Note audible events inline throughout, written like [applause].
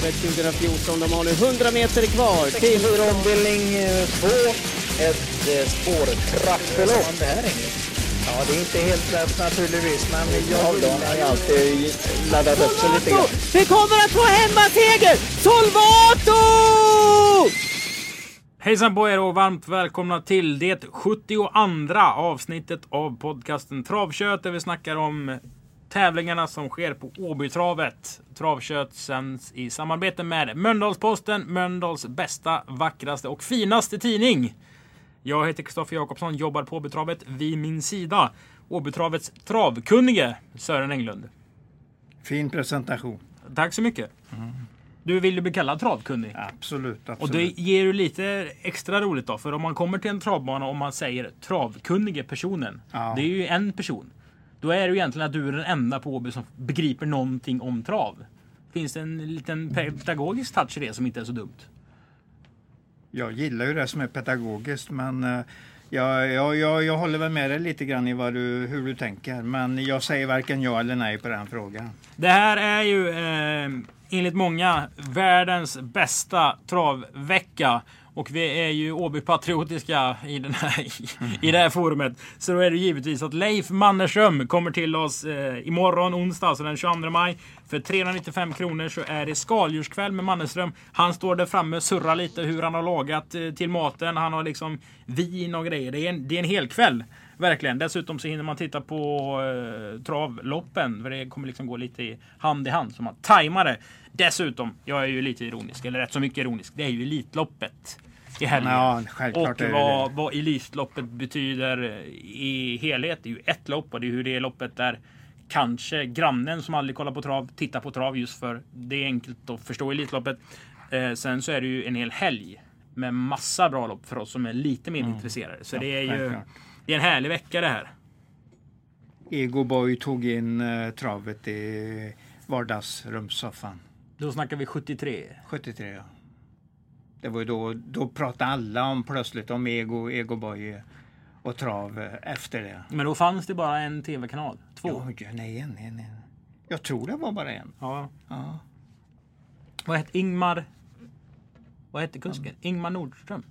Åbytravet 2014. De har nu 100 meter kvar till... ombildning 2. Ett eh, spårtrappelopp. Ja, det är inte helt lätt naturligtvis, men jag har ju alltid laddat upp sig lite grann. Vi kommer att få hemmaseger! Solvato! Hejsan på er och varmt välkomna till det 72 avsnittet av podcasten Travkött där vi snackar om tävlingarna som sker på Åbytravet. Travkött sänds i samarbete med Mölndalsposten, Mölndals bästa, vackraste och finaste tidning. Jag heter Kristoffer Jakobsson, jobbar på Åbytravet. Vid min sida Åbytravets travkunnige Sören Englund. Fin presentation. Tack så mycket. Du vill ju bli kallad travkunnig. Absolut, absolut. Och det ger ju lite extra roligt då. För om man kommer till en travbana och man säger travkunnige personen. Ja. Det är ju en person. Då är det ju egentligen att du är den enda på Åby som begriper någonting om trav. Finns det en liten pedagogisk touch i det som inte är så dumt? Jag gillar ju det som är pedagogiskt men eh, jag, jag, jag, jag håller väl med dig lite grann i vad du, hur du tänker. Men jag säger varken ja eller nej på den frågan. Det här är ju eh, enligt många världens bästa travvecka. Och vi är ju Åby-patriotiska i, den här, [laughs] i det här forumet. Så då är det givetvis att Leif Mannerström kommer till oss eh, imorgon onsdag, alltså den 22 maj. För 395 kronor så är det skaldjurskväll med Mannerström. Han står där framme och surrar lite hur han har lagat eh, till maten. Han har liksom vin och grejer. Det är en, det är en hel kväll. Verkligen. Dessutom så hinner man titta på eh, travloppen. För det kommer liksom gå lite i hand i hand. Så man tajmar det. Dessutom, jag är ju lite ironisk, eller rätt så mycket ironisk. Det är ju Elitloppet i helgen. Ja, och är vad, vad Elitloppet betyder i helhet. Det är ju ett lopp och det är hur det loppet där kanske grannen som aldrig kollar på trav tittar på trav just för det är enkelt att förstå Elitloppet. Eh, sen så är det ju en hel helg med massa bra lopp för oss som är lite mer intresserade. Så Mm. Ja, det är ju. Det är en härlig vecka det här. Ego Boy tog in eh, travet i vardagsrumssoffan. Då snackar vi 73. 73 ja. Det var ju då, då pratade alla om plötsligt om Ego, Ego Boy och trav eh, efter det. Men då fanns det bara en tv-kanal. Två. Ja, nej, en, en, en. Jag tror det var bara en. Ja. Ja. Vad hette Ingmar? Vad hette kusken? Ingmar Nordström?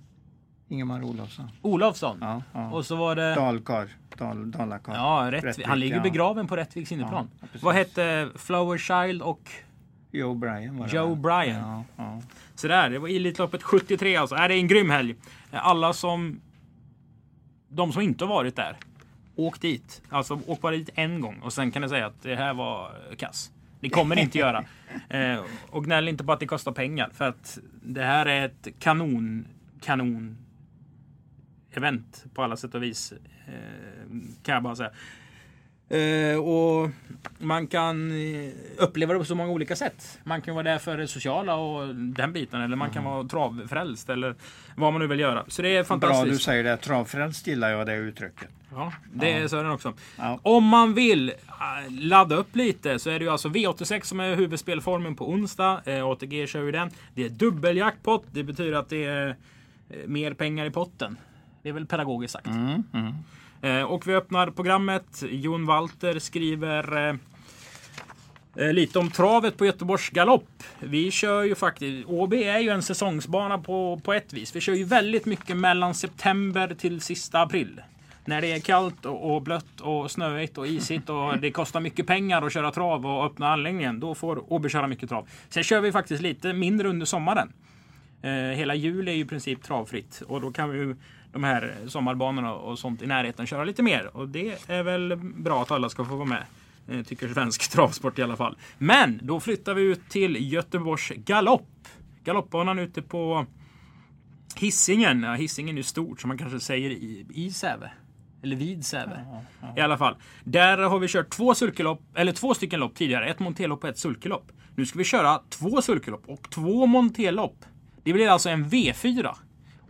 Ingemar Olofsson. Olofsson? Ja, ja. Och så var det... Dalkar. Dal, Dalakar. Ja, Rättvik. Rättvik, han ligger begraven på Rättviks innerplan. Ja. Vad hette Flower Child och Joe Bryan var det Joe? Bryan? Ja, ja. sådär. Det var Elitloppet 73 alltså. Är det är en grym helg. Alla som... De som inte har varit där. Åk dit. Alltså åk bara dit en gång och sen kan ni säga att det här var kass. Det kommer ni inte göra. [laughs] Eh, och gnäll inte på att det kostar pengar. För att det här är ett kanon, kanon event på alla sätt och vis. Eh, kan jag bara säga. Eh, och man kan eh, uppleva det på så många olika sätt. Man kan vara där för det sociala och den biten. Eller man kan vara travfrälst. Eller vad man nu vill göra. Så det är Bra fantastiskt. du säger det. Travfrälst gillar jag det uttrycket. Ja, det är Sören också. Ja. Om man vill ladda upp lite så är det ju alltså V86 som är huvudspelformen på onsdag. ATG kör ju den. Det är dubbeljackpot. Det betyder att det är mer pengar i potten. Det är väl pedagogiskt sagt. Mm, mm. Eh, och vi öppnar programmet. Jon Walter skriver eh, eh, lite om travet på Göteborgs galopp. Vi kör ju faktiskt, Åby är ju en säsongsbana på, på ett vis. Vi kör ju väldigt mycket mellan september till sista april. När det är kallt och, och blött och snöigt och isigt och [laughs] det kostar mycket pengar att köra trav och öppna anläggningen. Då får Åby köra mycket trav. Sen kör vi faktiskt lite mindre under sommaren. Eh, hela juli är ju i princip travfritt och då kan vi de här sommarbanorna och sånt i närheten köra lite mer. Och det är väl bra att alla ska få vara med. Eh, tycker svensk [laughs] travsport i alla fall. Men då flyttar vi ut till Göteborgs galopp. Galoppbanan ute på Hisingen. Ja, Hisingen är stort som man kanske säger i, i Säve. Eller vid Säve. I alla fall. Där har vi kört två sulkelopp, eller två stycken lopp tidigare. Ett montelopp och ett sulkelopp. Nu ska vi köra två sulkelopp och två montelopp. Det blir alltså en V4.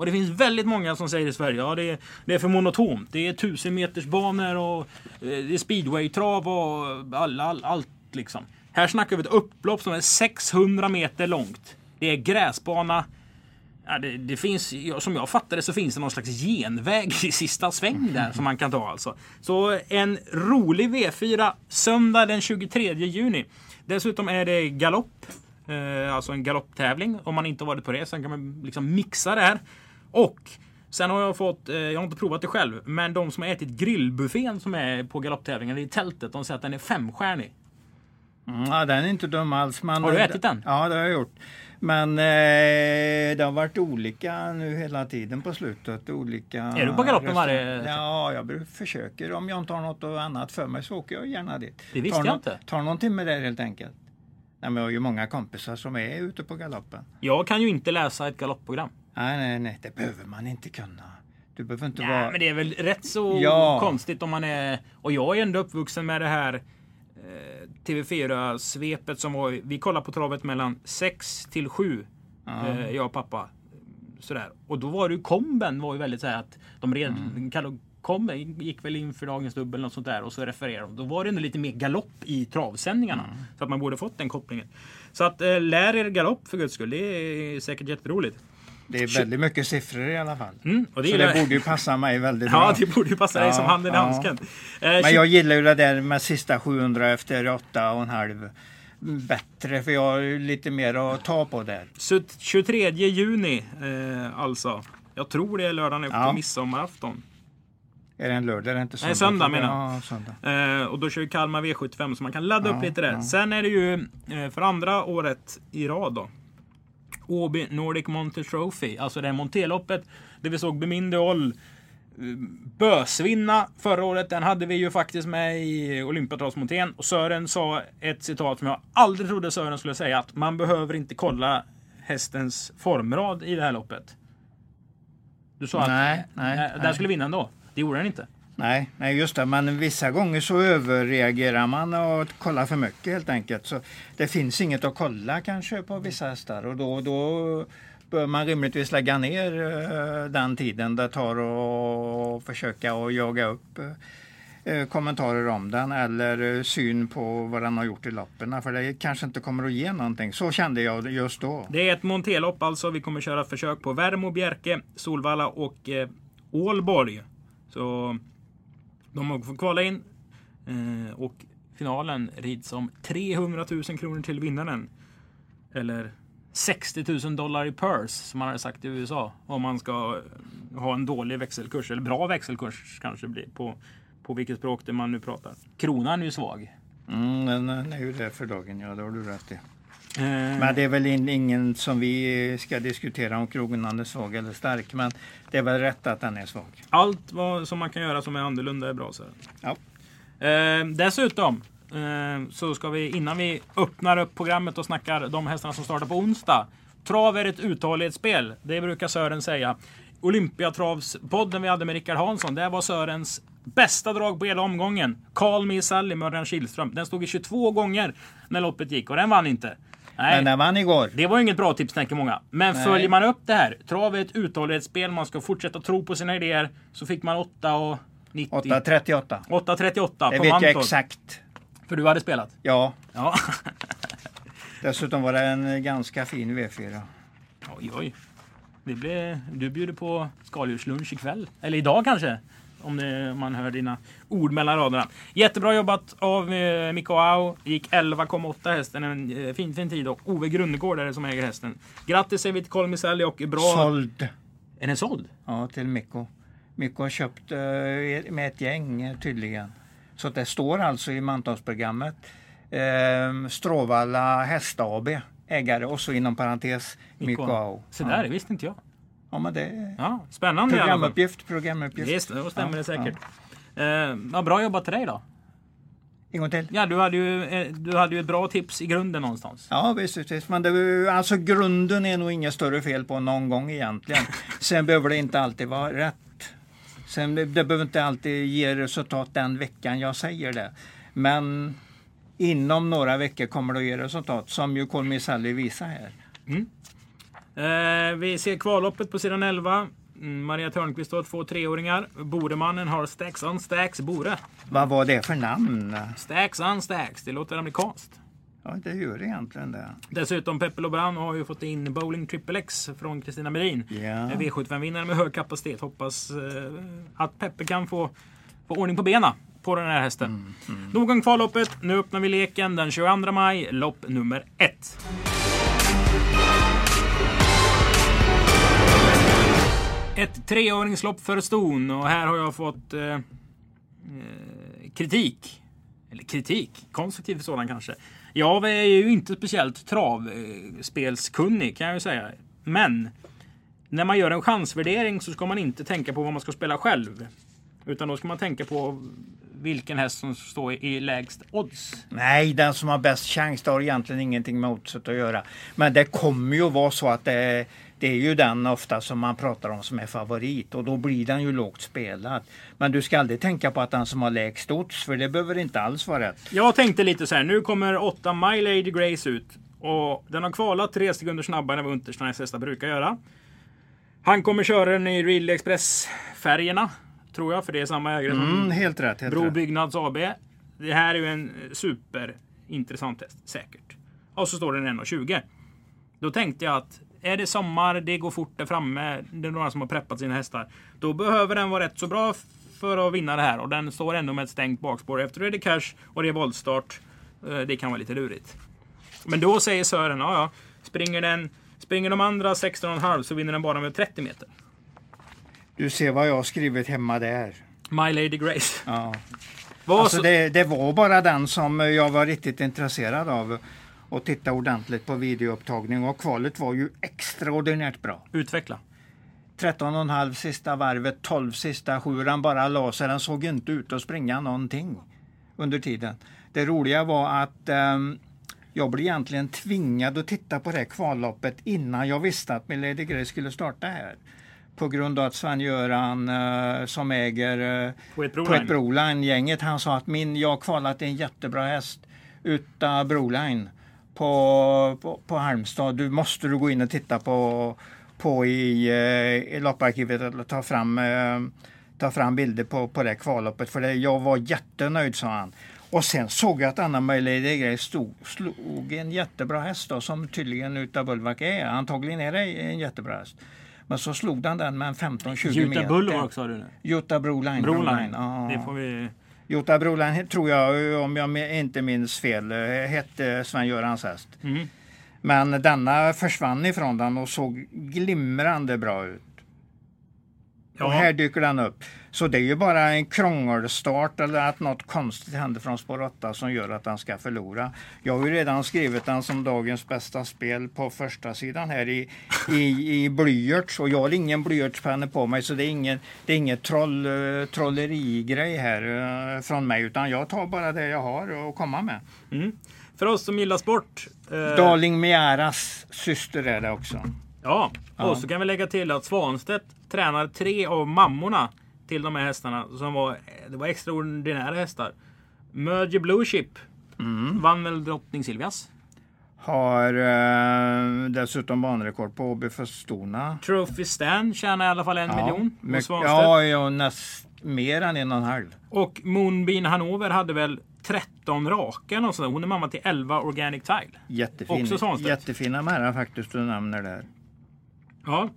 Och det finns väldigt många som säger i Sverige ja det är, det är för monotont. Det är tusenmetersbanor och eh, det är speedwaytrav och all, all, allt liksom. Här snackar vi ett upplopp som är 600 meter långt. Det är gräsbana. Ja, det, det finns, som jag fattar det så finns det någon slags genväg i sista sväng där som man kan ta alltså. Så en rolig V4 söndag den 23 juni. Dessutom är det galopp. Eh, alltså en galopptävling. Om man inte varit på det. Sen kan man liksom mixa det här. Och Sen har jag fått, eh, jag har inte provat det själv, men de som har ätit grillbuffén som är på galopptävlingen i tältet, de säger att den är femstjärnig. Mm, ja, den är inte dum alls. Men, har du ätit den? Ja, det har jag gjort. Men eh, det har varit olika nu hela tiden på slutet. Olika är du på galoppen varje... Ja, jag försöker. Om jag inte har något annat för mig så åker jag gärna dit. Det visste tar jag inte. Tar någon timme där helt enkelt. Nej, men jag har ju många kompisar som är ute på galoppen. Jag kan ju inte läsa ett galoppprogram. Nej, nej, nej, det behöver man inte kunna. Du behöver inte ja, vara... men det är väl rätt så ja. konstigt om man är... Och jag är ändå uppvuxen med det här eh, TV4-svepet som var... Vi kollade på travet mellan 6 till 7. Ja. Eh, jag och pappa. Sådär. Och då var det ju komben var ju väldigt så här att de red, mm. kom, gick väl in för dagens dubbel och sånt där och så refererade de. Då var det ändå lite mer galopp i travsändningarna. Mm. Så att man borde fått den kopplingen. Så att eh, lär er galopp för guds skull. Det är säkert jätteroligt. Det är väldigt mycket siffror i alla fall. Mm, och det så det borde ju passa mig väldigt [laughs] bra. Ja, det borde ju passa dig ja, som handen i ja. handsken. Eh, Men jag gillar ju det där med sista 700 efter 8,5 bättre för jag har lite mer att ta på där. 23 juni eh, alltså. Jag tror det är lördagen efter ja. midsommarafton. Är det en lördag? Är det inte söndag? Nej, söndag menar jag. Söndag. Eh, och då kör Kalmar V75 så man kan ladda ja, upp lite där. Ja. Sen är det ju eh, för andra året i rad då. Åby Nordic Monte Trophy. Alltså det här Monteloppet. Där vi såg Beminde Oll eh, bösvinna förra året. Den hade vi ju faktiskt med i Olympiatravsmontén. Och Sören sa ett citat som jag aldrig trodde Sören skulle säga. Att man behöver inte kolla hästens formrad i det här loppet. Du sa nej, att nej, den nej. skulle vinna ändå. Det gjorde den inte. Nej, nej, just det. Men vissa gånger så överreagerar man och kollar för mycket helt enkelt. Så det finns inget att kolla kanske på vissa hästar och då, då bör man rimligtvis lägga ner uh, den tiden det tar att försöka att jaga upp uh, kommentarer om den eller uh, syn på vad den har gjort i loppen. För det kanske inte kommer att ge någonting. Så kände jag just då. Det är ett montelopp alltså. Vi kommer köra försök på Värmo, Bjerke, Solvalla och eh, Ålborg. Så de har fått kvala in eh, och finalen rids om 300 000 kronor till vinnaren. Eller 60 000 dollar i purse som man hade sagt i USA. Om man ska eh, ha en dålig växelkurs eller bra växelkurs kanske blir på, på vilket språk det man nu pratar. Kronan är ju svag. Mm, den är ju det för dagen, ja det har du rätt i. Eh. Men det är väl ingen som vi ska diskutera om kronan är svag eller stark. Men det är väl rätt att den är svag. Allt vad som man kan göra som är annorlunda är bra. Så. Ja. Eh, dessutom eh, så ska vi innan vi öppnar upp programmet och snackar de hästarna som startar på onsdag. Trav är ett uthållighetsspel. Det brukar Sören säga. Olympiatravspodden vi hade med Rickard Hansson. Det var Sörens bästa drag på hela omgången. Carl Me Sally Örjan Kihlström. Den stod i 22 gånger när loppet gick och den vann inte. Nej. Men den vann igår. Det var inget bra tips tänker många. Men Nej. följer man upp det här. Trav är ett uthållighetsspel. Man ska fortsätta tro på sina idéer. Så fick man 8 och 90. 8.38. 8.38 Det vet jag exakt. För du hade spelat? Ja. ja. [laughs] Dessutom var det en ganska fin V4. Oj, oj. Det blir, du bjuder på skaldjurslunch ikväll. Eller idag kanske? Om, det, man hör dina ord mellan raderna. Jättebra jobbat av eh, Mikko Au. Gick 11,8 hästen. En eh, fin, fin tid. Och Ove Grundegård är det som äger hästen. Grattis säger vi till Colmiselli och bra... Såld. Är den såld? Ja, till Mikko. Mikko har köpt eh, med ett gäng eh, tydligen. Så det står alltså i mantalsprogrammet eh, Stråvalla Häst AB ägare och så inom parentes Mikko Au. Så där, ja. visste inte jag. Ja, men det ja, spännande Programuppgift, programuppgift. Visst, då stämmer ja, det säkert. Ja. Eh, vad bra jobbat till dig då. En gång till. Ja, du hade, ju, eh, du hade ju ett bra tips i grunden någonstans. Ja, visst. visst. Men det, alltså grunden är nog inget större fel på någon gång egentligen. [laughs] Sen behöver det inte alltid vara rätt. Sen det behöver inte alltid ge resultat den veckan jag säger det. Men inom några veckor kommer det att ge resultat, som ju Colmy Sally visar här. Mm. Eh, vi ser kvalloppet på sidan 11. Mm, Maria Törnqvist har två treåringar. Boremannen har Stacks on Stacks Bore. Vad var det för namn? Stacks on Stacks. Det låter amerikanskt. Ja, det gör egentligen det. Dessutom Peppe Lobran har ju fått in Bowling Triple X från Kristina Melin. Yeah. V75-vinnare med hög kapacitet. Hoppas eh, att Peppe kan få, få ordning på benen på den här hästen. Mm, mm. Nog om kvalloppet. Nu öppnar vi leken den 22 maj. Lopp nummer ett. Ett treåringslopp för ston och här har jag fått eh, eh, kritik. Eller kritik, konstruktiv sådan kanske. Jag är ju inte speciellt travspelskunnig kan jag ju säga. Men när man gör en chansvärdering så ska man inte tänka på vad man ska spela själv. Utan då ska man tänka på vilken häst som står i lägst odds. Nej, den som har bäst chans det har egentligen ingenting med oddset att göra. Men det kommer ju vara så att det, det är ju den ofta som man pratar om som är favorit och då blir den ju lågt spelad. Men du ska aldrig tänka på att den som har lägst odds för det behöver inte alls vara rätt. Jag tänkte lite så här, nu kommer 8 My Lady Grace ut. Och den har kvalat tre sekunder snabbare än vad Untersteins hästar brukar göra. Han kommer köra den i Real Express-färgerna. Tror jag, för det är samma ägare som Mm, helt rätt. Helt rätt. Brobyggnads AB. Det här är ju en superintressant häst, säkert. Och så står den 1,20. Då tänkte jag att är det sommar, det går fort där framme, det är några som har preppat sina hästar. Då behöver den vara rätt så bra för att vinna det här. Och den står ändå med ett stängt bakspår. Efter är det cash och det är voltstart. Eh, Det kan vara lite lurigt. Men då säger Sören, ja ja, springer, den, springer de andra 16,5 så vinner den bara med 30 meter. Du ser vad jag har skrivit hemma där. My Lady Grace. Ja. Alltså så, det, det var bara den som jag var riktigt intresserad av och titta ordentligt på videoupptagning och kvalet var ju extraordinärt bra. Utveckla. 13,5 sista varvet, 12 sista sju. Den bara la sig. Den såg inte ut att springa någonting under tiden. Det roliga var att ehm, jag blev egentligen tvingad att titta på det kvalloppet innan jag visste att Milady Grace skulle starta här. På grund av att Sven-Göran eh, som äger eh, Poet Poet Broline. Broline-gänget, han sa att min, jag har kvalat en jättebra häst utav Broline på, på, på Halmstad. Du måste du gå in och titta på, på i, eh, i lopparkivet och ta fram, eh, ta fram bilder på, på det kvalloppet. För det, jag var jättenöjd sa han. Och sen såg jag att Anna Maja Grej stod, slog en jättebra häst då, som tydligen utav Bulwark är. Antagligen är det en jättebra häst. Men så slog han den med en 15-20 meter. Jutta Bulwark sa du nu. Jutta Broline. Broline. ja. Det får vi... Jota Broline tror jag, om jag inte minns fel, eh, hette Sven-Görans häst. Mm. Men denna försvann ifrån den och såg glimrande bra ut. Och här dyker den upp. Så det är ju bara en krångelstart eller att något konstigt händer från spår 8 som gör att den ska förlora. Jag har ju redan skrivit den som dagens bästa spel på första sidan här i, i, i blyerts och jag har ingen blyertspenna på mig så det är ingen, det är inget troll, eh, trollerigrej här eh, från mig utan jag tar bara det jag har att komma med. Mm. För oss som gillar sport. Eh, Darling Miaras syster är det också. Ja, Ja. och så kan vi lägga till att Svanstedt tränar tre av mammorna till de här hästarna som var, det var extraordinära hästar. Merger Blue Chip Mm. vann väl drottning Silvias. Har eh, dessutom banrekord på Åby för Stona. Trophy Stan tjänar i alla fall en miljon hos mycket-. Ja, ja näst, mer än en och en halv. Och Moonbeam Hanover hade väl 13 raka och sådär. Hon är mamma till 11 Organic Tile. Jättefin, Också Svanstedt. jättefina märrar faktiskt du nämner där. Ja.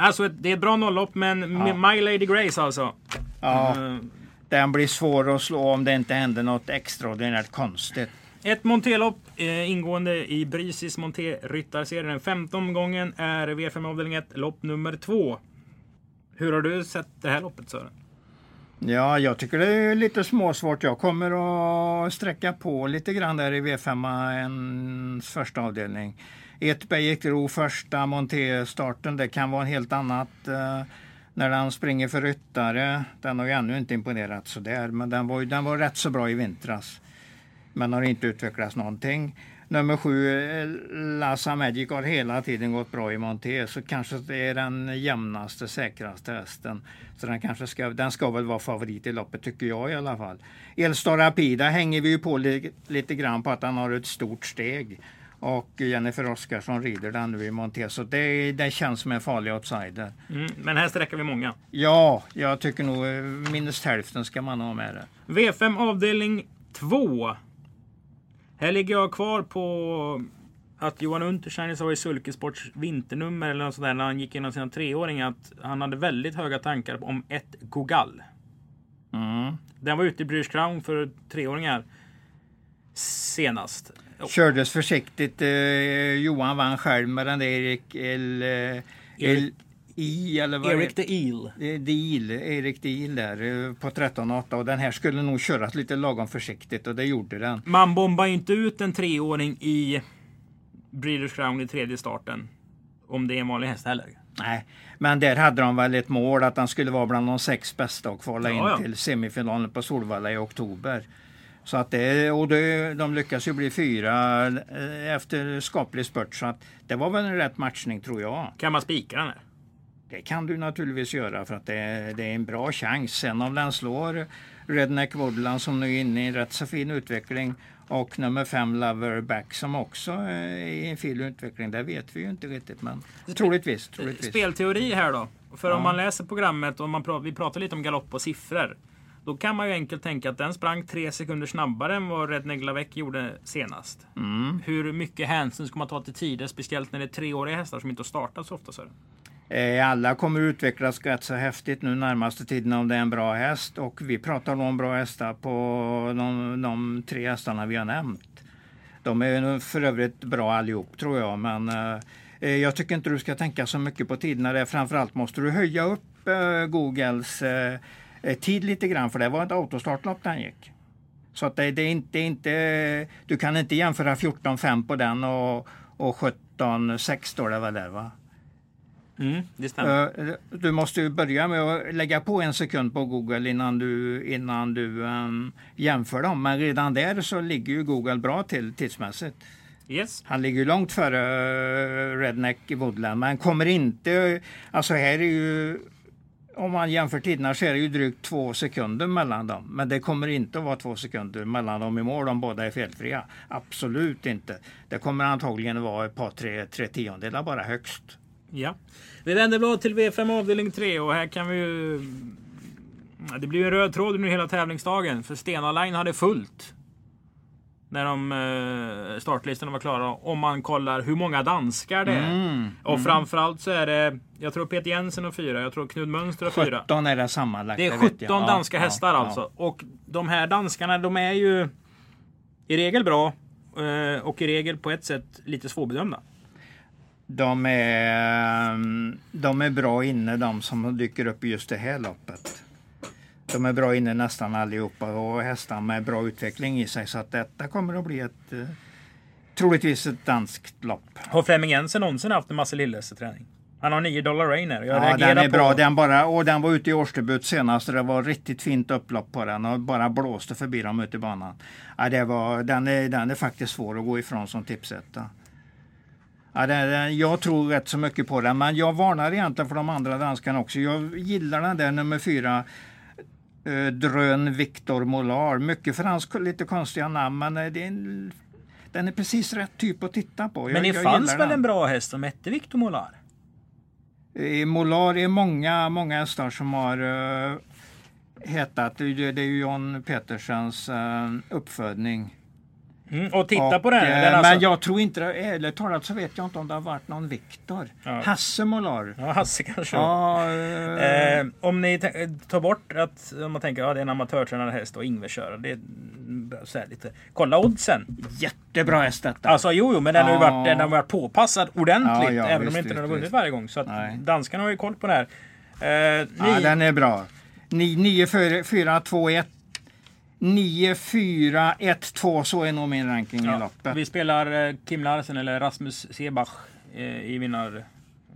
Alltså det är ett bra nollopp men Ja. My Lady Grace alltså. Ja, Eh, den blir svår att slå om det inte händer något extraordinärt konstigt. Ett monterlopp eh, ingående i Brisis Monté Ryttarserien. 15 gången är V5 avdelning 1, lopp nummer 2. Hur har du sett det här loppet Sören? Ja, jag tycker det är lite småsvårt. Jag kommer att sträcka på lite grann där i V5 första avdelning. Ett gick ro första montéstarten. Det kan vara en helt annat eh, när den springer för ryttare. Den har ju ännu inte imponerat så där, men den var, ju- den var rätt så bra i vintras. Men har inte utvecklats någonting. Nummer sju, eh, Lassa Magic, har hela tiden gått bra i monté. Så kanske det är den jämnaste, säkraste hästen. Så den, kanske ska, den ska väl vara favorit i loppet, tycker jag i alla fall. Elstar Rapida hänger vi ju på li, lite grann på att han har ett stort steg. Och Jennifer Oskarsson rider den nu i monté. Så det, det känns som en farlig outsider. Mm, men här sträcker vi många. Ja, jag tycker nog eh, minst hälften ska man ha med det. V5 avdelning 2. Här ligger jag kvar på att Johan Untersteiner sa i Sulkesports vinternummer eller något sådär när han gick igenom sina treåringar att han hade väldigt höga tankar om ett Gogall. Mm. Den var ute i British Crown för treåringar senast. Kördes försiktigt. Eh, Johan vann själv med den där Erik El, eh, El, I eller vad Erik det the Eel. Deal, Erik Deal där eh, på 13,8 och den här skulle nog köras lite lagom försiktigt och det gjorde den. Man bombar ju inte ut en treåring i Breeders Crown i tredje starten. Om det är en vanlig häst heller. Nej, men där hade de väl ett mål att han skulle vara bland de sex bästa och kvala in Ja, ja. till semifinalen på Solvalla i oktober. Så att det, och det, de lyckas ju bli fyra eh, efter skaplig spurt så att det var väl en rätt matchning tror jag. Kan man spika den här? Det kan du naturligtvis göra för att det, det är en bra chans. Sen om den slår Redneck Woodland som nu är inne i en rätt så fin utveckling och nummer fem Lover Back som också är i en fin utveckling. Det vet vi ju inte riktigt men troligtvis. troligtvis. Spelteori här då. För om Ja. man läser programmet och man pratar, vi pratar lite om galopp och siffror. Då kan man ju enkelt tänka att den sprang tre sekunder snabbare än vad Red Neglavec gjorde senast. Mm. Hur mycket hänsyn ska man ta till tider? Speciellt när det är treåriga hästar som inte har startat så ofta. Så. Eh, Alla kommer utvecklas rätt så häftigt nu närmaste tiden om det är en bra häst och vi pratar om bra hästar på de, de tre hästarna vi har nämnt. De är för övrigt bra allihop tror jag men eh, eh, jag tycker inte du ska tänka så mycket på tiderna där. Framförallt måste du höja upp eh, Googles eh, tid lite grann för det var ett autostartlopp den gick. Så att det, det, är inte, inte, du kan inte jämföra 14-5 på den och, och 17-6 står det väl där va? Mm, det stämmer. Eh, Du måste ju börja med att lägga på en sekund på Google innan du, innan du ehm, jämför dem. Men redan där så ligger ju Google bra till tidsmässigt. Yes. Han ligger långt före eh, Redneck i Woodland men kommer inte... Alltså här är ju... Om man jämför tiderna så är det ju drygt två sekunder mellan dem. Men det kommer inte att vara två sekunder mellan dem i mål om båda är felfria. Absolut inte. Det kommer antagligen att vara ett par, tre, tre tiondelar bara högst. Ja. Vi vänder blad till V5 avdelning 3 och här kan vi ju... Det blir ju en röd tråd nu hela tävlingsdagen för Stena Line hade fullt. När de eh, startlistorna var klara. Om man kollar hur många danskar det är. Mm. Och framförallt så är det, jag tror Peter Jensen och fyra, jag tror Knud Mönster och fyra. 17 är det sammanlagt. Det är vet 17 jag. Ja, danska ja, hästar ja. alltså. Och de här danskarna de är ju i regel bra. eh, Och i regel på ett sätt lite svårbedömda. De är, mm, de är bra inne de som dyker upp i just det här loppet. De är bra inne nästan allihopa och hästar med bra utveckling i sig så att detta kommer att bli ett eh, troligtvis ett danskt lopp. Har Flemming Jensen någonsin haft en massa träning? Han har 9 dollar Rainer. Jag Ja, den är på... bra. Den, bara, och den var ute i årsdebut senast och det var riktigt fint upplopp på den och bara blåste förbi dem ute i banan. Ja, det var, den, är, den är faktiskt svår att gå ifrån som tipsetta. Ja, det, jag tror rätt så mycket på den, men jag varnar egentligen för de andra danskarna också. Jag gillar den där nummer fyra, Drön Victor Molar. Mycket fransk, lite konstiga namn, men eh, det är en, den är precis rätt typ att titta på. Men jag, det jag fanns väl den. en bra häst som hette Victor Molar? I Molar är många, många hästar som har uh, hetat, det, det är ju John Petersens eh, uppfödning. Mm, och titta Och, på den. eh, den alltså... Men jag tror inte, ärligt talat så vet jag inte om det har varit någon Viktor. Ja. Hasse Molar. Ja, Hasse kanske. Ja, eh, Eh, om ni t- tar bort att om man tänker att ja, det är en amatörtränad häst och Ingve kör. Det är mm, så här lite. Kolla oddsen. jättebra häst detta. Alltså jo, jo men den har ju Ja. varit, den har varit påpassad ordentligt. Ja, ja, även visst, om inte den har vunnit varje gång. Så att Nej. danskarna har ju koll på det här. Eh, ja, ni, den är bra. 9, 4, 2, 1. 9, 4, 1, 2. Så är nog min ranking i ja, loppet. vi spelar eh, Kim Larsen eller Rasmus Sebach eh, i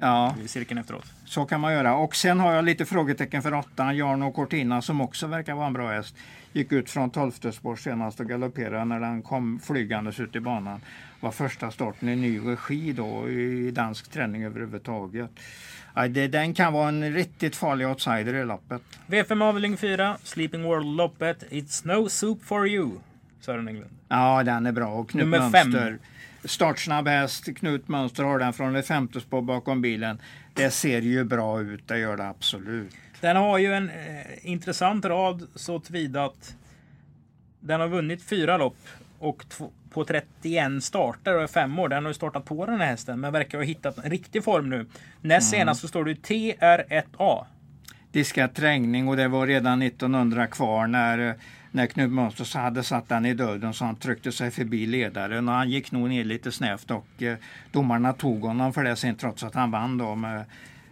Ja, vinnarcirkeln efteråt. så kan man göra. Och sen har jag lite frågetecken för åttan, Jarno Cortina, som också verkar vara en bra häst. Gick ut från 12 spår senast och galopperade när den kom flygandes ut i banan. Var första starten i ny regi då i dansk träning överhuvudtaget. Ja, det, den kan vara en riktigt farlig outsider i loppet. V5 avdelning 4, Sleeping World-loppet. It's no soup for you. Sören Englund. Ja, den är bra. Och Knut Nummer fem. Mönster. Startsnabb häst. Knut Mönster har den från ett femte spår bakom bilen. Det ser ju bra ut, det gör det absolut. Den har ju en eh, intressant rad så tillvida att den har vunnit fyra lopp och tv- på 31 starter och är fem år. Den har ju startat på den här hästen men verkar ha hittat en riktig form nu. Näst senast så står det ju TR1A. diskat trängning och det var redan 1900 kvar när, när Knut Mönster hade satt den i döden så han tryckte sig förbi ledaren och han gick nog ner lite snävt och eh, domarna tog honom för det sen trots att han vann då med,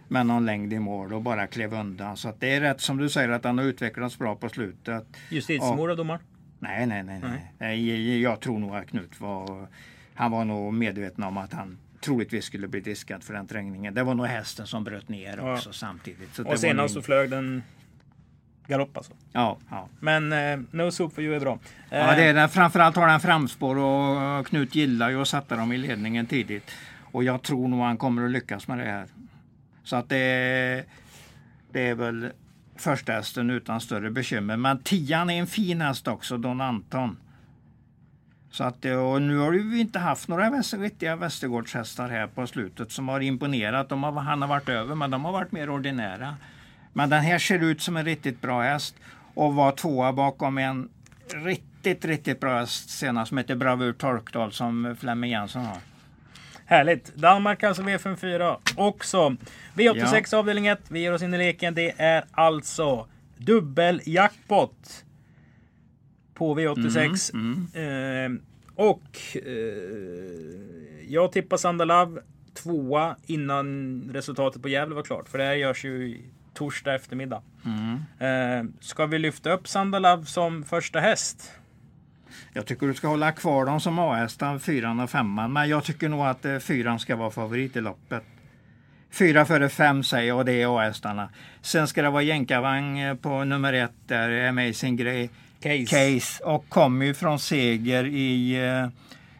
med någon längd i mål och bara klev undan. Så det är rätt som du säger att han har utvecklats bra på slutet. Justitiemord av domaren? Nej, nej, nej. nej. nej. Jag tror nog att Knut var, han var nog medveten om att han troligtvis skulle bli diskad för den trängningen. Det var nog hästen som bröt ner också ja. samtidigt. Och senast så flög den galopp alltså? Ja. ja. Men eh, No Soup for You är bra. Eh, ja, det är den. Framförallt har den framspår och Knut gillar ju att sätta dem i ledningen tidigt. Och jag tror nog han kommer att lyckas med det här. Så att det, det är väl första hästen utan större bekymmer. Men tian är en fin häst också, Don Anton. Så att, och nu har vi inte haft några riktiga Västergårdshästar här på slutet som har imponerat. De har, han har varit över, men de har varit mer ordinära. Men den här ser ut som en riktigt bra häst och var tvåa bakom en riktigt, riktigt bra häst senast som heter Bravur Torkdal som Flemming Jensen har. Härligt! Danmark alltså V54 också. V86 ja. avdelning 1. Vi ger oss in i leken. Det är alltså dubbel-jackpot på V86. Mm, mm. Eh, och eh, jag tippar Sandalav tvåa innan resultatet på Gävle var klart. För det här görs ju torsdag eftermiddag. Mm. Eh, ska vi lyfta upp Sandalav som första häst? Jag tycker du ska hålla kvar dem som A-hästar, fyran och femman. Men jag tycker nog att eh, fyran ska vara favorit i loppet. Fyra före fem säger jag och det är A-hästarna. Sen ska det vara jänkarvagn eh, på nummer ett där, Amazing Grey. Case. Case. Och kommer ju från seger i uh,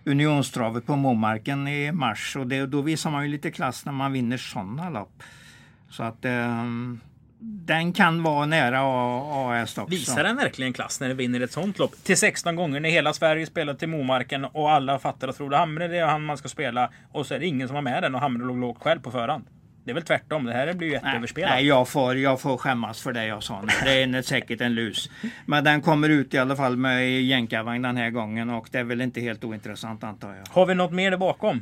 Unionstravet på Momarken i mars. Och det, då visar man ju lite klass när man vinner sådana lopp. Så att um, den kan vara nära AS också. Visar den verkligen klass när den vinner ett sånt lopp? Till 16 gånger när hela Sverige spelar till Momarken och alla fattar att Frode Hamre det är han man ska spela. Och så är det ingen som har med den och Hamre låg lågt själv på förhand. Det är väl tvärtom. Det här blir ju jätteöverspelat. Nej, jag får, jag får skämmas för det jag sa nu. Det är säkert en lus. Men den kommer ut i alla fall med jänkarvagn den här gången och det är väl inte helt ointressant antar jag. Har vi något mer där bakom?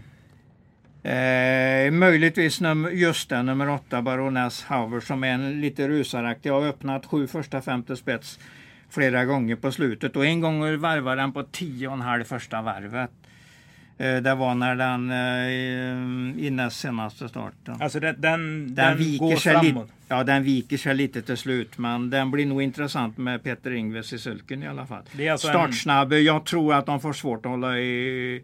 Eh, möjligtvis num just det, nummer åtta, Baroness Hauer, som är en lite rusaraktig. Jag har öppnat sju första femte spets flera gånger på slutet och en gång varvade den på tio och en halv första varvet. Eh, det var när den eh, i näst senaste starten. Alltså den, den, den, den viker går sig framåt? Lite, ja, den viker sig lite till slut. Men den blir nog intressant med Peter Ingves i sulken i alla fall. Alltså Startsnabb. En... Jag tror att de får svårt att hålla i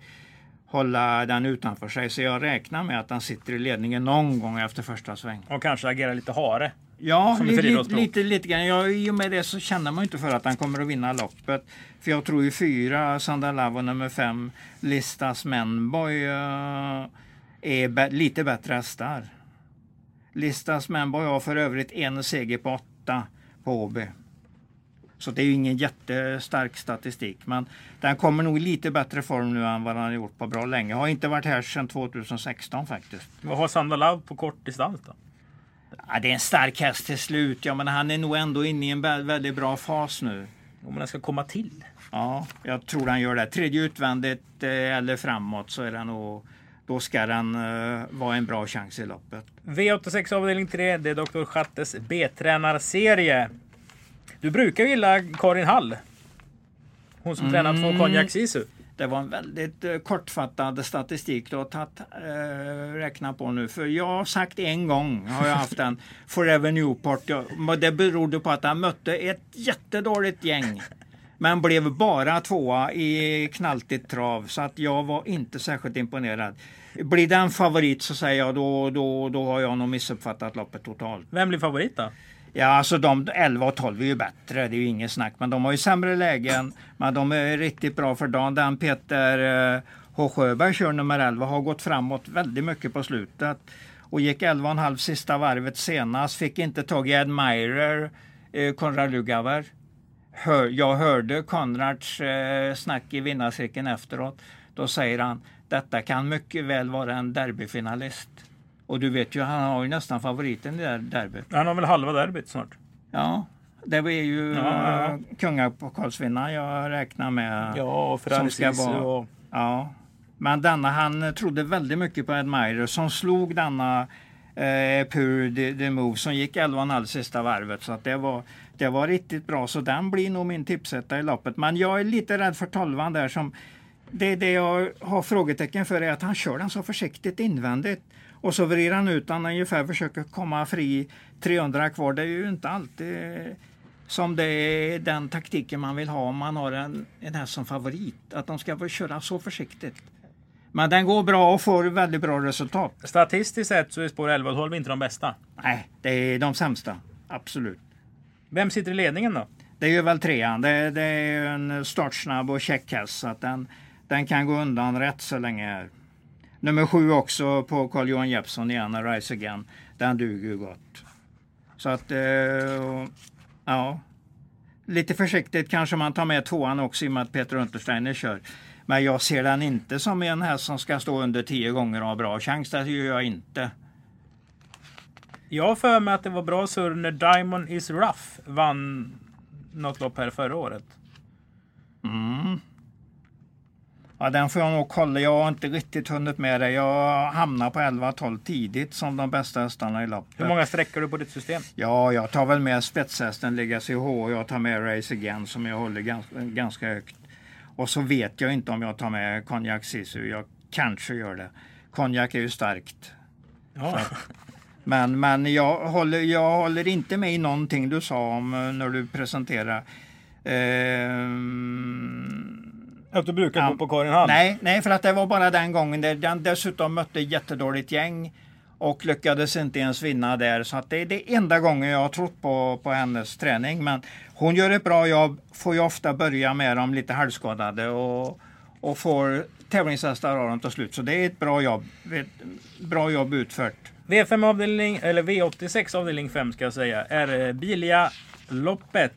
hålla den utanför sig. Så jag räknar med att den sitter i ledningen någon gång efter första sväng. Och kanske agerar lite hare. Ja, li, li, lite, lite grann. Ja, I och med det så känner man inte för att han kommer att vinna loppet. För jag tror ju fyra, Sandalav och nummer fem, Listas Menboy, uh, är lite bättre hästar. Listas Menboy har för övrigt en seger på åtta på Åby. Så det är ju ingen jättestark statistik. Men den kommer nog i lite bättre form nu än vad den har gjort på bra länge. Har inte varit här sedan 2016 faktiskt. Vad har Sandalav på kort distans då? Ja, det är en stark häst till slut. Ja, men han är nog ändå inne i en väldigt bra fas nu. Om den ska komma till? Ja, jag tror han gör det. Tredje utvändigt eh, eller framåt så är det nog då ska den uh, vara en bra chans i loppet. V86 avdelning 3, det är Dr. Schattes B-tränarserie. Du brukar gilla Karin Hall. Hon som mm. tränat för Konjak Sisu. Det var en väldigt uh, kortfattad statistik du har tagit, uh, räknat på nu. För jag har sagt en gång har jag haft en [laughs] Forever Newport. Jag, det berodde på att han mötte ett jättedåligt gäng. Men blev bara tvåa i knaltigt trav så att jag var inte särskilt imponerad. Blir den favorit så säger jag då, då, då har jag nog missuppfattat loppet totalt. Vem blir favorit då? Ja, alltså de 11 och 12 är ju bättre, det är ju inget snack. Men de har ju sämre lägen. Men de är riktigt bra för dagen. Den Peter eh, H. Sjöberg kör nummer 11 har gått framåt väldigt mycket på slutet. Och gick 11,5 sista varvet senast. Fick inte tag i Admirer, eh, Konrad Lugauer. Jag hörde Konrads eh, snack i vinnarcirkeln efteråt. Då säger han, detta kan mycket väl vara en derbyfinalist. Och du vet ju, han har ju nästan favoriten i det där derbyt. Han har väl halva derbyt snart? Ja, det är ju ja, ja. kungapokalsvinnaren jag räknar med. Ja, och Francis och... Ja, men denna, han trodde väldigt mycket på Admirer som slog denna eh, Pur the, the Move som gick 11,5 sista varvet. Så att det, var, det var riktigt bra. Så den blir nog min tipsetta i loppet. Men jag är lite rädd för tolvan där som det, det jag har frågetecken för är att han kör den så försiktigt invändigt. Och så vrider han ut den ungefär försöker komma fri 300 kvar. Det är ju inte alltid som det är den taktiken man vill ha om man har en, en häst som favorit. Att de ska köra så försiktigt. Men den går bra och får väldigt bra resultat. Statistiskt sett så är spår 11 och 12 inte de bästa. Nej, det är de sämsta. Absolut. Vem sitter i ledningen då? Det är väl trean. Det, det är en startsnabb och check häst. Så att den, den kan gå undan rätt så länge. Nummer sju också på Carl Johan Jeppsson igen, Rise Again. Den duger ju gott. Så att, eh, ja. Lite försiktigt kanske man tar med tvåan också i och med att Peter Untersteiner kör. Men jag ser den inte som en häst som ska stå under tio gånger och ha bra chans. Det gör jag inte. Jag har för mig att det var bra surr när Diamond is rough vann något lopp här förra året. Mm. Ja, den får jag nog kolla. Jag har inte riktigt hunnit med det. Jag hamnar på 11-12 tidigt som de bästa hästarna i loppet. Hur många sträckor du på ditt system? Ja, jag tar väl med spetshästen Legacy H. Jag tar med Race Again som jag håller ganska, ganska högt. Och så vet jag inte om jag tar med Konjak Sisu. Jag kanske gör det. Konjak är ju starkt. Ja. Men, men jag, håller, jag håller inte med i någonting du sa om eh, när du presenterade. Ehm, Att du brukar Ja. gå på Karin Hall? nej, nej, för att det var bara den gången. där Den dessutom mötte jättedåligt gäng och lyckades inte ens vinna där. Så att det är det enda gången jag har trott på, på hennes träning. Men hon gör ett bra jobb, får ju ofta börja med dem lite halvskadade och, och får tävlingshästar av dem till slut. Så det är ett bra jobb. Ett bra jobb utfört. V5 avdelning, eller V86 avdelning 5 ska jag säga, är eh, Bilia-loppet.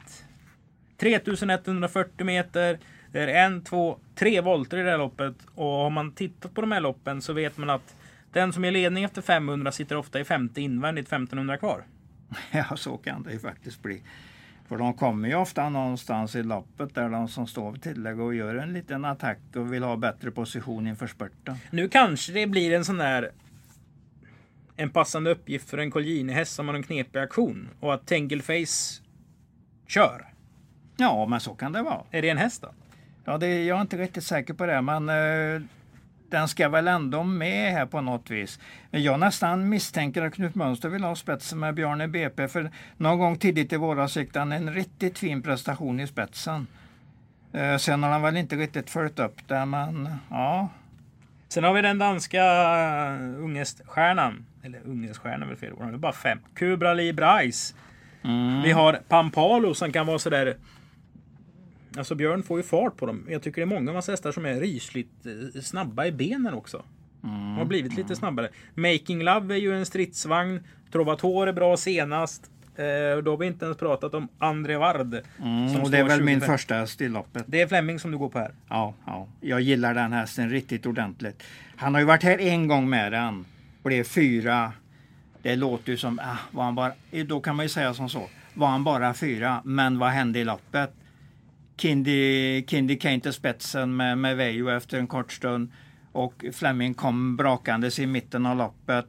3140 meter. Det är en, två, tre volter i det här loppet. Och har man tittat på de här loppen så vet man att den som är ledning efter 500 sitter ofta i femte invändigt, 1500 kvar. [laughs] Ja, så kan det ju faktiskt bli. För de kommer ju ofta någonstans i loppet där de som står vid tillägg och gör en liten attack och vill ha bättre position inför spurten. Nu kanske det blir en sån där en passande uppgift för en Colgjini-häst som har en knepig aktion och att Tengilface kör. Ja, men så kan det vara. Är det en häst då? Ja, det, jag är inte riktigt säker på det, men eh, den ska väl ändå med här på något vis. Jag nästan misstänker att Knut Mönster vill ha spetsen med Bjarne BP, för någon gång tidigt i våras gick han en riktigt fin prestation i spetsen. Eh, sen har han väl inte riktigt följt upp det, men ja. Sen har vi den danska uh, ungeststjärnan. Eller ungeststjärnan är väl fel ord. Han är bara fem. Kubra Lee Bryce. Vi har Pampalo som kan vara sådär... Alltså Björn får ju fart på dem. Jag tycker det är många av hans hästar som är rysligt eh, snabba i benen också. De har blivit lite snabbare. Making Love är ju en stridsvagn. Trovatore är bra senast. Eh, då har vi inte ens pratat om André Ward. Mm, och det är väl min 25. första häst i loppet. Det är Fleming som du går på här. Ja, ja, jag gillar den hästen riktigt ordentligt. Han har ju varit här en gång med den. Blev fyra. Det låter ju som, ah, var han bara, då kan man ju säga som så. Var han bara fyra, men vad hände i loppet? Kindy, Kindy Kane till spetsen med, med Vejo efter en kort stund. Och Fleming kom brakandes i mitten av loppet.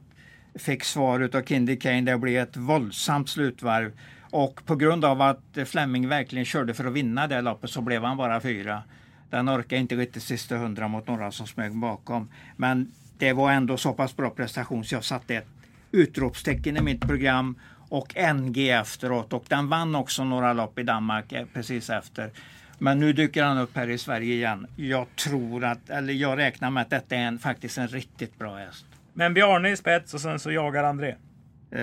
Fick svar utav Kindy Kane. Det blev ett våldsamt slutvarv. Och på grund av att Fleming verkligen körde för att vinna det loppet så blev han bara fyra. Den orkade inte riktigt sista hundra mot några som smög bakom. Men det var ändå så pass bra prestation så jag satte ett utropstecken i mitt program och NG efteråt. Och den vann också några lopp i Danmark eh, precis efter. Men nu dyker han upp här i Sverige igen. Jag tror att, eller jag räknar med att detta är en, faktiskt en riktigt bra häst. Men Bjarne i spets och sen så jagar André. Eh,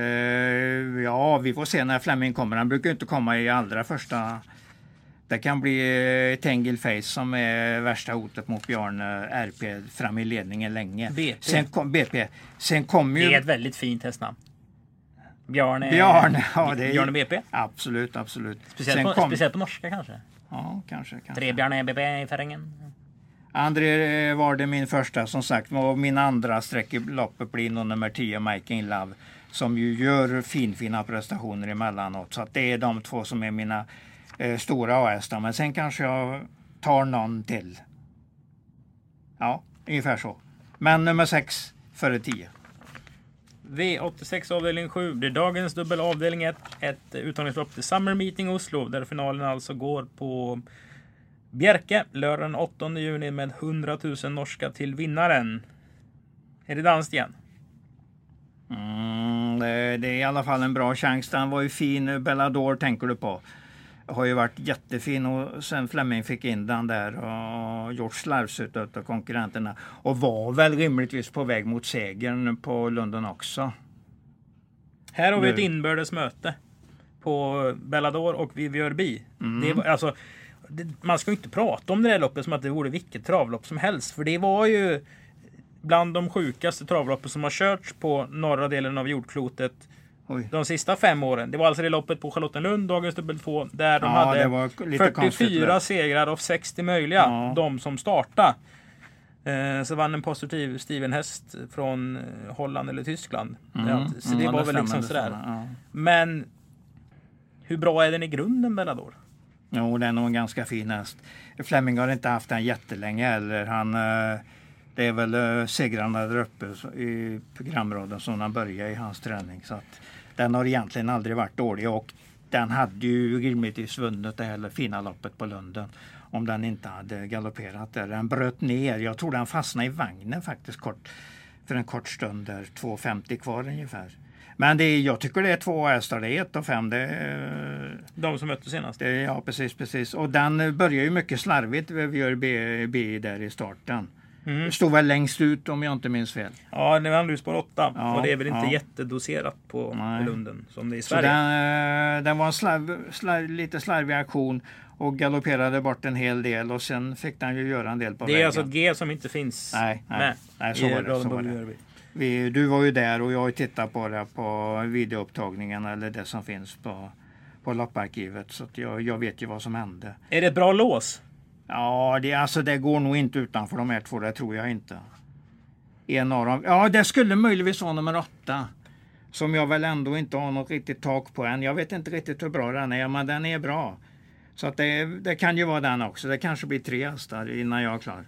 ja, vi får se när Fleming kommer. Han brukar inte komma i allra första. Det kan bli eh, Tengil Face som är värsta hotet mot Björn eh, RP fram i ledningen länge. BP. Sen kom, BP. Sen kommer Det är ju ett väldigt fint hästnamn. Bjarne, Björn. Ja, det är, Bjarne BP. Absolut, absolut. Speciellt Sen på, kom, speciellt på norska kanske. Ja, kanske. kanske. Tre Bjarne BP i terrängen. André var det min första som sagt och min andra streck i loppet blir nog nummer 10 Making Love som ju gör finfina prestationer emellanåt. Så att det är de två som är mina eh, stora A-hästar. Men sen kanske jag tar någon till. Ja, ungefär så. Men nummer 6 före 10. V86 avdelning 7 blir dagens dubbel avdelning 1. Ett uttagningslopp till Summer Meeting Oslo där finalen alltså går på Bjerke lördag den 8 juni med 100 000 norska till vinnaren. Är det danskt igen? Mm, det, det är i alla fall en bra chans. Den var ju fin. Bellador tänker du på. Har ju varit jättefin och sen Fleming fick in den där och gjort slarvsut av konkurrenterna. Och var väl rimligtvis på väg mot segern på London också. Här har vi ett inbördes möte på Bellador och Viviörby. Mm. Det alltså, det, man ska ju inte prata om det där loppet som att det vore vilket travlopp som helst. För det var ju bland de sjukaste travloppen som har körts på norra delen av jordklotet Oj. de sista fem åren. Det var alltså det loppet på Charlottenlund, dagens dubbel 2, där de Ja, hade det var lite konstigt. 44 det. segrar av 60 möjliga. Ja. De som startade. Eh, så vann en positiv Steven Häst från eh, Holland eller Tyskland. Mm. Så det Mm, var väl stämmer, liksom det sådär. stämmer, ja. Men hur bra är den i grunden Bellador? Jo, det är nog en ganska fin häst. Fleming har inte haft den jättelänge heller. Han, eh, det är väl eh, segrarna där uppe i programraden som han började i hans träning. Så att den har egentligen aldrig varit dålig och den hade ju rimligtvis vunnit det här fina loppet på Lunden om den inte hade galopperat där. Den bröt ner. Jag tror den fastnade i vagnen faktiskt kort, för en kort stund där. 2.50 kvar ungefär. Men det är, jag tycker det är två hästar. Det är ett och fem. Det är, De som mötte senast. det, ja, precis, precis. Och den börjar ju mycket slarvigt. Vi gör B, B där i starten. Mm. Stod väl längst ut om jag inte minns fel. Ja, är han nu spår 8. Ja, och det är väl inte ja. jättedoserat på, på Lunden som det är i Så Sverige. den, eh, den var en slarv, slarv, lite slarvig aktion och galopperade bort en hel del och sen fick den ju göra en del på det är vägen. alltså ett G som inte finns Nej, nej, med nej, så i var det, så var det. Vi, du var ju där och jag har tittat på det på videoupptagningen eller det som finns på, på lopparkivet. Så jag, jag vet ju vad som hände. Är det ett bra lås? Ja, det, alltså, det går nog inte utanför de här två, det tror jag inte. En av dem, ja det skulle möjligtvis vara nummer åtta. Som jag väl ändå inte har något riktigt tak på än. Jag vet inte riktigt hur bra den är, men den är bra. Så att det, det kan ju vara den också. Det kanske blir tre hästar innan jag är klar.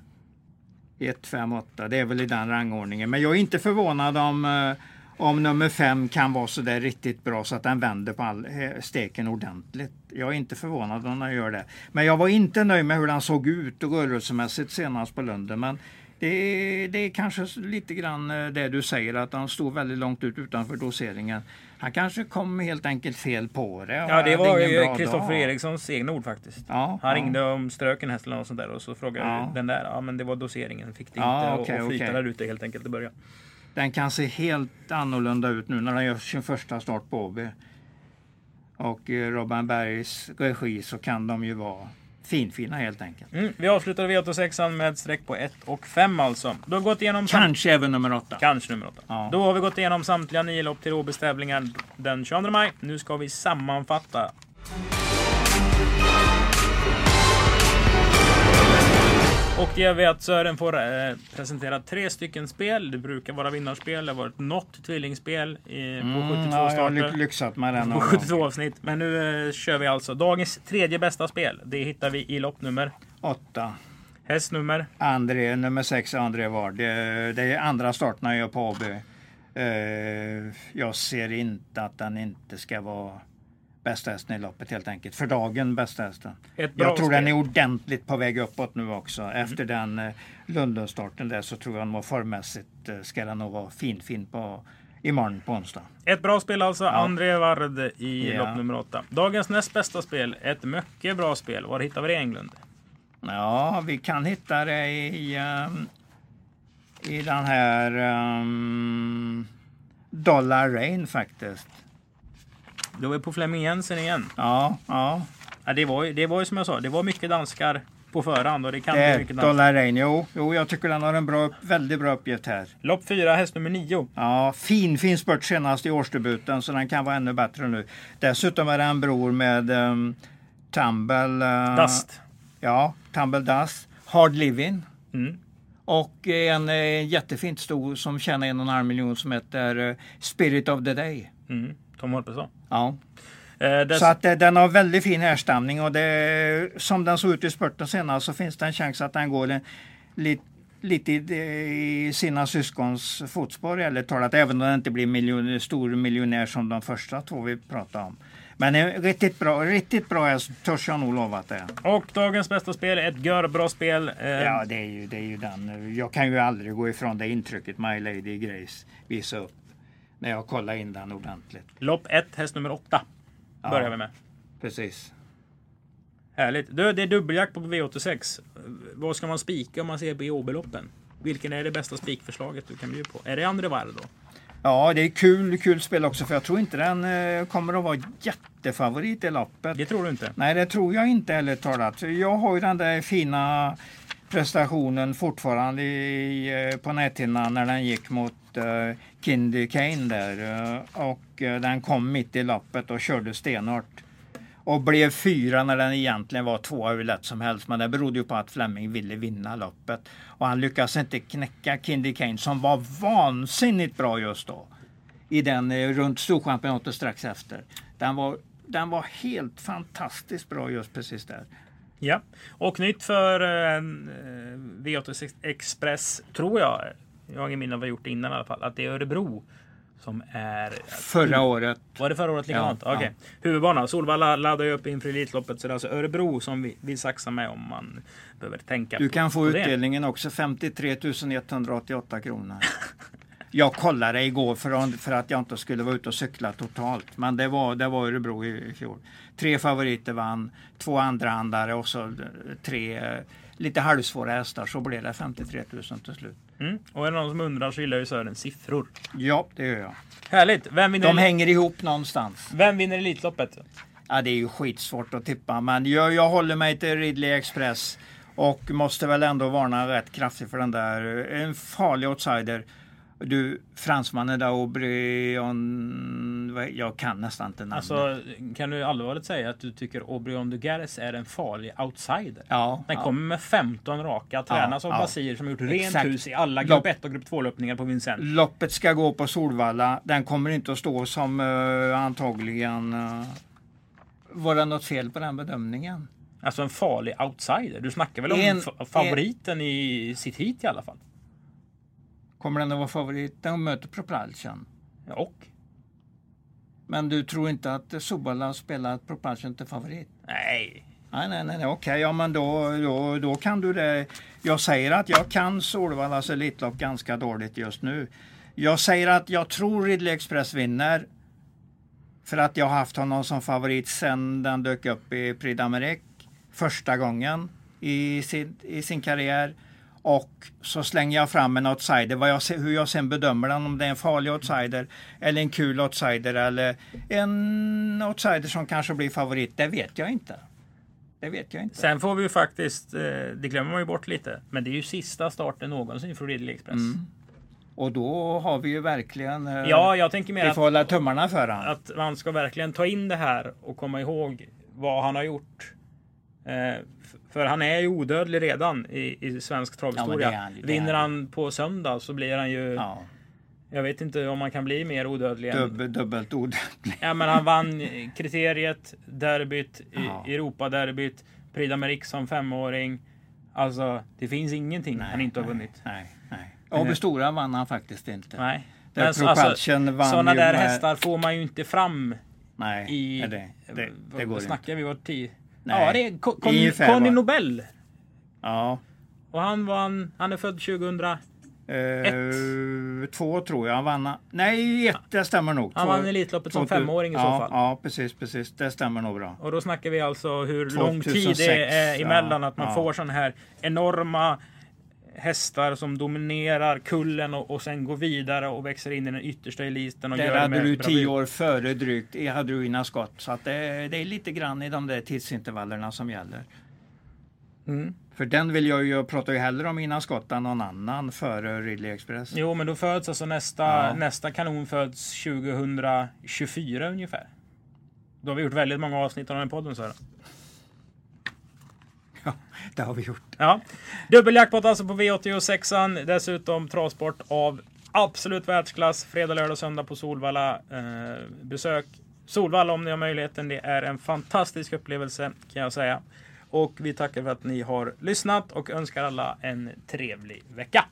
1, 5, 8. Det är väl i den rangordningen. Men jag är inte förvånad om, eh, om nummer 5 kan vara så där riktigt bra så att den vänder på all, eh, steken ordentligt. Jag är inte förvånad om den gör det. Men jag var inte nöjd med hur den såg ut rörelsemässigt senast på Lunden. Men det är, det är kanske lite grann eh, det du säger att han stod väldigt långt ut utanför doseringen. Han kanske kom helt enkelt fel på det. och Ja, det var ju Kristoffer. Erikssons egna ord faktiskt. Ja, Han ja. ringde om ströken häst eller något sånt där och så frågade Ja. den där. Ja, men det var doseringen. Fick det Ja, inte okej, och, och flyta okej. där ute helt enkelt i början. Den kan se helt annorlunda ut nu när den gör sin första start på Åby. Och i Robban Bergs regi så kan de ju vara finfina helt enkelt. Mm, vi avslutar V86 med streck på 1 och 5 alltså. Du har gått igenom Kanske även nummer åtta. Kanske nummer 8. Ja. Då har vi gått igenom samtliga nio lopp till Åbys tävlingar den 22 maj. Nu ska vi sammanfatta. Och det gör vi att Sören får eh, presentera tre stycken spel. Det brukar vara vinnarspel. Det har varit något tvillingspel i, på 72 Mm, ja, jag har starter. ly- lyxat med den. På någon gång. 72 avsnitt. Men nu eh, kör vi alltså dagens tredje bästa spel. Det hittar vi i loppnummer, Åtta. hästnummer, André, nummer sex, André Ward. Det, det är andra starten jag gör på Åby. Eh, jag ser inte att den inte ska vara bästa hästen i loppet helt enkelt. För dagen bästa hästen. Jag tror spel. den är ordentligt på väg uppåt nu också. Efter den eh, Lundenstarten där så tror jag nog formmässigt eh, ska den nog vara fin fin på imorgon på onsdag. Ett bra spel alltså. Ja. André Ward i Ja. lopp nummer 8. Dagens näst bästa spel. Ett mycket bra spel. Var hittar vi det i Englund? Ja, vi kan hitta det i, ehm, i den här ehm, Dollar Rain faktiskt. Då är vi på Flemming Jensen igen. Ja, ja. Ja, det, var ju, det var ju som jag sa, det var mycket danskar på förhand och det kan Det bli mycket danskar. Dollar. Jo, jo, jag tycker den har en bra, väldigt bra uppgift här. Lopp 4, häst nummer 9. Ja, fin, fin spurt senast i årsdebuten så den kan vara ännu bättre nu. Dessutom är det en bror med um, Tumble... eh, Dust. Ja, Tumble Dust. Hard Living. Mm. Och en eh, jättefint sto som tjänar en och en halv miljon som heter eh, Spirit of the Day. Mm. Tom Holpesson. Ja. Eh, Så att eh, den har väldigt fin härstamning och det, som den såg ut i spurten senast så finns det en chans att den går en, lite, lite i, sina syskons fotspår eller talat, även om den inte blir miljon, stor miljonär som de första två vi pratade om. Men en riktigt bra, riktigt bra häst törs jag nog lova att det. Och dagens bästa spel, ett görbra spel. Eh, Ja, det är, ju, det är ju den. Jag kan ju aldrig gå ifrån det intrycket My Lady Grace visade upp. När jag kollade in den ordentligt. Lopp 1, häst nummer 8. Börjar Ja. vi med. Precis. Härligt. Du, det är dubbeljakt på V86. Vad ska man spika om man ser BO-beloppen? Vilken är det bästa spikförslaget du kan bjuda på? Är det André Varr då? Ja, det är kul, kul spel också för jag tror inte den eh, kommer att vara jättefavorit i loppet. Det tror du inte? Nej, det tror jag inte heller talat. Jag har ju den där fina prestationen fortfarande i, eh, på näthinnan när den gick mot uh, Kindy Kane där. Eh, och eh, den kom mitt i loppet och körde stenhårt. Och blev fyra när den egentligen var två hur lätt som helst. Men det berodde ju på att Fleming ville vinna loppet. Och han lyckades inte knäcka Kindy Kane som var vansinnigt bra just då. I den eh, runt Storchampionatet strax efter. Den var, den var helt fantastiskt bra just precis där. Ja. Och nytt för eh, V86 Express, tror jag. Jag har ingen minne av vad jag gjort det innan i alla fall. Att det är Örebro som är... Förra året. Var det förra året likadant? Ja, Okej. Huvudbana. Solvalla laddar ju upp inför Elitloppet. Så det är alltså Örebro som vi vill saxa med om man behöver tänka Du på, kan få på det. utdelningen också 53 188 kronor. Jag kollade igår för att, för att jag inte skulle vara ute och cykla totalt. Men det var, det var Örebro i, i fjol. Tre favoriter vann, två andrahandare och så tre eh, lite halvsvåra hästar. Så blev det 53 000 till slut. Mm. Och är det någon som undrar så gillar ju Sören siffror. Ja, det gör jag. Härligt! Vem vinner, De hänger ihop någonstans. Vem vinner Elitloppet? Ja, det är ju skitsvårt att tippa, men jag, jag håller mig till Ridley Express och måste väl ändå varna rätt kraftigt för den där. En farlig outsider. Du, fransmannen där, Aubryon... Jag kan nästan inte namnet. Alltså, kan du allvarligt säga att du tycker Aubryon de Gares är en farlig outsider? ja, Den ja. kommer med 15 raka, tränas av ja. Basir som gjort rent Exakt. hus i alla grupp 1 och grupp 2-löpningar på Vincennes. Loppet ska gå på Solvalla. Den kommer inte att stå som eh, antagligen... Uh, var det något fel på den bedömningen? Alltså en farlig outsider. Du snackar väl om En- fa- favoriten i sitt hit i alla fall? Kommer den att vara favorit? Den möter Propulsion. Och? Men du tror inte att Solvalla spelar Propulsion till favorit? Nej. Nej, nej, nej, nej. okej, ja men då, då, då kan du det. Jag säger att jag kan Solvallas Elitlopp ganska dåligt just nu. Jag säger att jag tror Ridley Express vinner. För att jag har haft honom som favorit sen den dök upp i Prix d'Amérique första gången i sin, i sin karriär. Och så slänger jag fram en outsider. Vad jag, hur jag sen bedömer den, om det är en farlig outsider eller en kul outsider eller en outsider som kanske blir favorit, det vet jag inte. Det vet jag inte. Sen får vi ju faktiskt, eh, det glömmer man ju bort lite, men det är ju sista starten någonsin för Ridley Express. Mm. Och då har vi ju verkligen... eh, Ja, jag tänker mer vi att, får hålla tummarna för honom. att man ska verkligen ta in det här och komma ihåg vad han har gjort. För han är ju odödlig redan i, i svensk Ja, travhistoria. han ju, är Vinner han han på söndag så blir han ju... Ja, Jag vet inte om man kan bli mer odödlig. än- dubbel, dubbelt ord. Ja, men han vann kriteriet, derbyt, i- Ja. Europaderbyt, Prix d'Amérique som femåring. Alltså, det finns ingenting han inte har nej, vunnit. Nej, nej. Åby Stora vann han faktiskt inte. Nej. Där Men så- Propulsion vann sådana där med- hästar får man ju inte fram Nej, i... nej, det, det, det går inte. snackar vi? Var tio? Nej. Ja, det är Con- Ungefär Conny vad- Nobel. Ja. Och han vann, han är född 2000. Eh, två tror jag han vann. Nej, ett, det stämmer nog. Han Två- vann Elitloppet som 2000. femåring i så ja, fall. Ja, precis, precis. Det stämmer nog bra. Och då snackar vi alltså hur 2006, lång tid det är emellan ja, att man ja. får sådana här enorma hästar som dominerar kullen och, och sen går vidare och växer in i den yttersta eliten och Där gör det hade du tio år före drygt, hade du Ina Skott. Så att det, det är lite grann i de där tidsintervallerna som gäller. Mm. För den vill jag ju, jag pratar ju hellre om Ina Skott än någon annan före Ridley Express. Jo, men då föds alltså nästa, Ja. nästa kanon föds 2024 ungefär. Då har vi gjort väldigt många avsnitt av den podden. Så här. [laughs] Ja, det har vi gjort. Ja. Dubbeljackpot alltså på V86an. Dessutom travsport av absolut världsklass. Fredag, lördag, söndag på Solvalla. Eh, besök Solvalla om ni har möjligheten. Det är en fantastisk upplevelse kan jag säga. Och vi tackar för att ni har lyssnat och önskar alla en trevlig vecka.